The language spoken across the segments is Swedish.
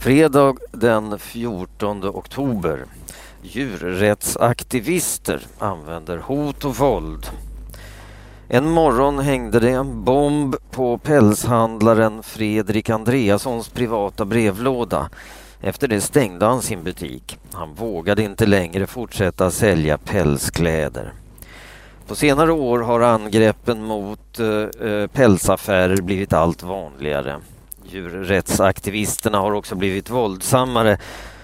Fredag den 14 oktober. Djurrättsaktivister använder hot och våld. En morgon hängde det en bomb på pälshandlaren Fredrik Andreassons privata brevlåda. Efter det stängde han sin butik. Han vågade inte längre fortsätta sälja pälskläder. På senare år har angreppen mot eh, eh pälsaffärer blivit allt vanligare. Djurrättsaktivisterna har också blivit våldsammare.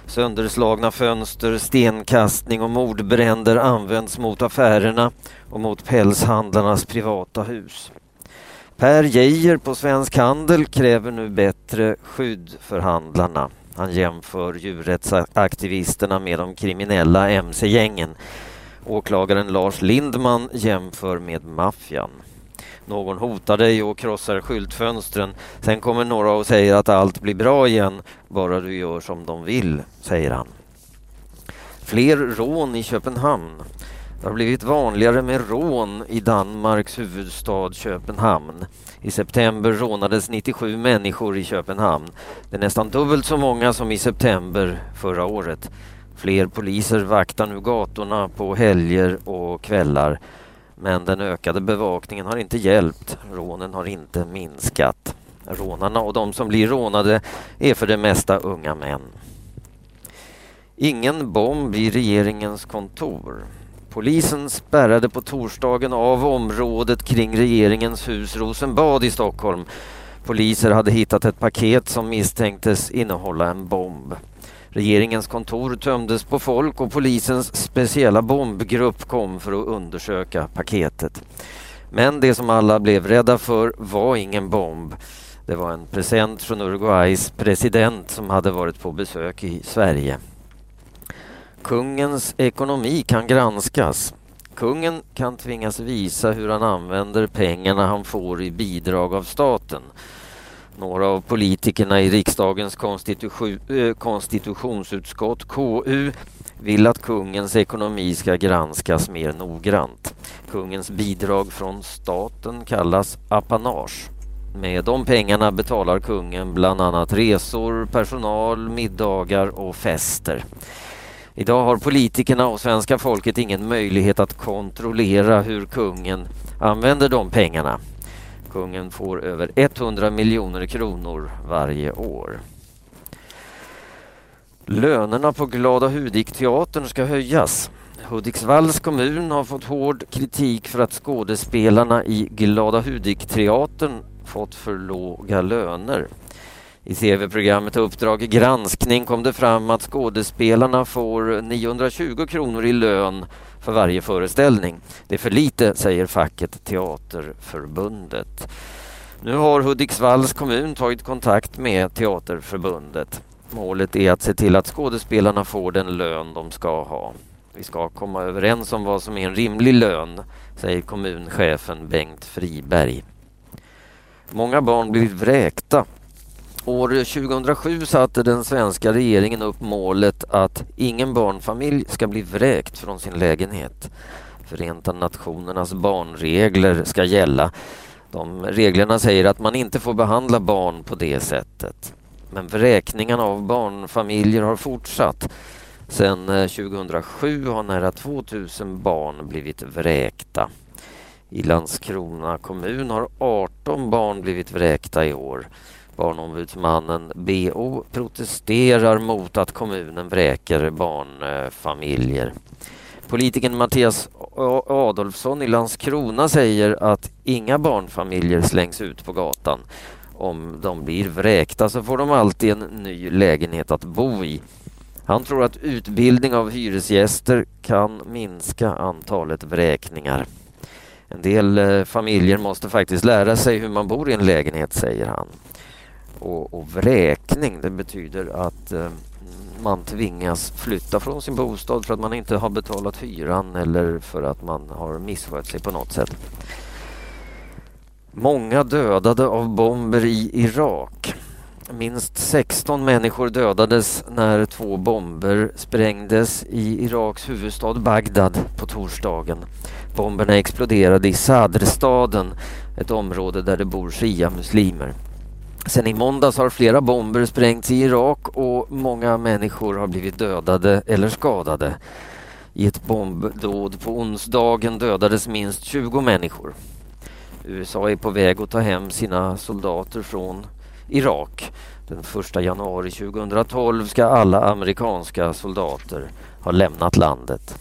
Sönderslagna fönster, stenkastning och mordbränder används mot affärerna och mot pälshandlarnas privata hus. Per Geijer på Svensk Handel kräver nu bättre skydd för handlarna. Han jämför djurrättsaktivisterna med de kriminella mc-gängen. Åklagaren Lars Lindman jämför med maffian. Någon hotar dig och krossar skyltfönstren. Sen kommer några och säger att allt blir bra igen, bara du gör som de vill, säger han. Fler rån i Köpenhamn. Det har blivit vanligare med rån i Danmarks huvudstad Köpenhamn. I september rånades 97 människor i Köpenhamn. Det är nästan dubbelt så många som i september förra året. Fler poliser vaktar nu gatorna på helger och kvällar. Men den ökade bevakningen har inte hjälpt. Rånen har inte minskat. Rånarna och de som blir rånade är för det mesta unga män. Ingen bomb i regeringens kontor. Polisen spärrade på torsdagen av området kring regeringens hus Rosenbad i Stockholm. Poliser hade hittat ett paket som misstänktes innehålla en bomb. Regeringens kontor tömdes på folk och polisens speciella bombgrupp kom för att undersöka paketet. Men det som alla blev rädda för var ingen bomb. Det var en present från Uruguays president som hade varit på besök i Sverige. Kungens ekonomi kan granskas. Kungen kan tvingas visa hur han använder pengarna han får i bidrag av staten. Några av politikerna i riksdagens konstitu- eh, konstitutionsutskott, KU, vill att kungens ekonomi ska granskas mer noggrant. Kungens bidrag från staten kallas apanage. Med de pengarna betalar kungen bland annat resor, personal, middagar och fester. Idag har politikerna och svenska folket ingen möjlighet att kontrollera hur kungen använder de pengarna. Kungen får över 100 miljoner kronor varje år. Lönerna på Glada Hudik-teatern ska höjas. Hudiksvalls kommun har fått hård kritik för att skådespelarna i Glada Hudik-teatern fått för låga löner. I tv-programmet Uppdrag granskning kom det fram att skådespelarna får 920 kronor i lön för varje föreställning. Det är för lite, säger facket Teaterförbundet. Nu har Hudiksvalls kommun tagit kontakt med Teaterförbundet. Målet är att se till att skådespelarna får den lön de ska ha. Vi ska komma överens om vad som är en rimlig lön, säger kommunchefen Bengt Friberg. Många barn blir vräkta År 2007 satte den svenska regeringen upp målet att ingen barnfamilj ska bli vräkt från sin lägenhet. Förenta nationernas barnregler ska gälla. De reglerna säger att man inte får behandla barn på det sättet. Men vräkningarna av barnfamiljer har fortsatt. Sedan 2007 eh, har nära 2000 barn blivit vräkta. I Landskrona kommun har 18 barn blivit vräkta i år. Barnombudsmannen BO protesterar mot att kommunen vräker barnfamiljer. Politikern Mattias Adolfsson i Landskrona säger att inga barnfamiljer slängs ut på gatan. Om de blir vräkta så får de alltid en ny lägenhet att bo i. Han tror att utbildning av hyresgäster kan minska antalet vräkningar. En del eh, familjer måste faktiskt lära sig hur man bor i en lägenhet, säger han. Och, och vräkning, det betyder att eh, man tvingas flytta från sin bostad för att man inte har betalat hyran eller för att man har misskött sig på något sätt. Många dödade av bomber i Irak. Minst 16 människor dödades när två bomber sprängdes i Iraks huvudstad Bagdad på torsdagen. Bomberna exploderade i Sadrstaden, ett område där det bor shia-muslimer. Sen i måndags har flera bomber sprängts i Irak och många människor har blivit dödade eller skadade. I ett bombdåd på onsdagen dödades minst 20 människor. USA är på väg att ta hem sina soldater från Irak. Den 1 januari 2012 ska alla amerikanska soldater ha lämnat landet.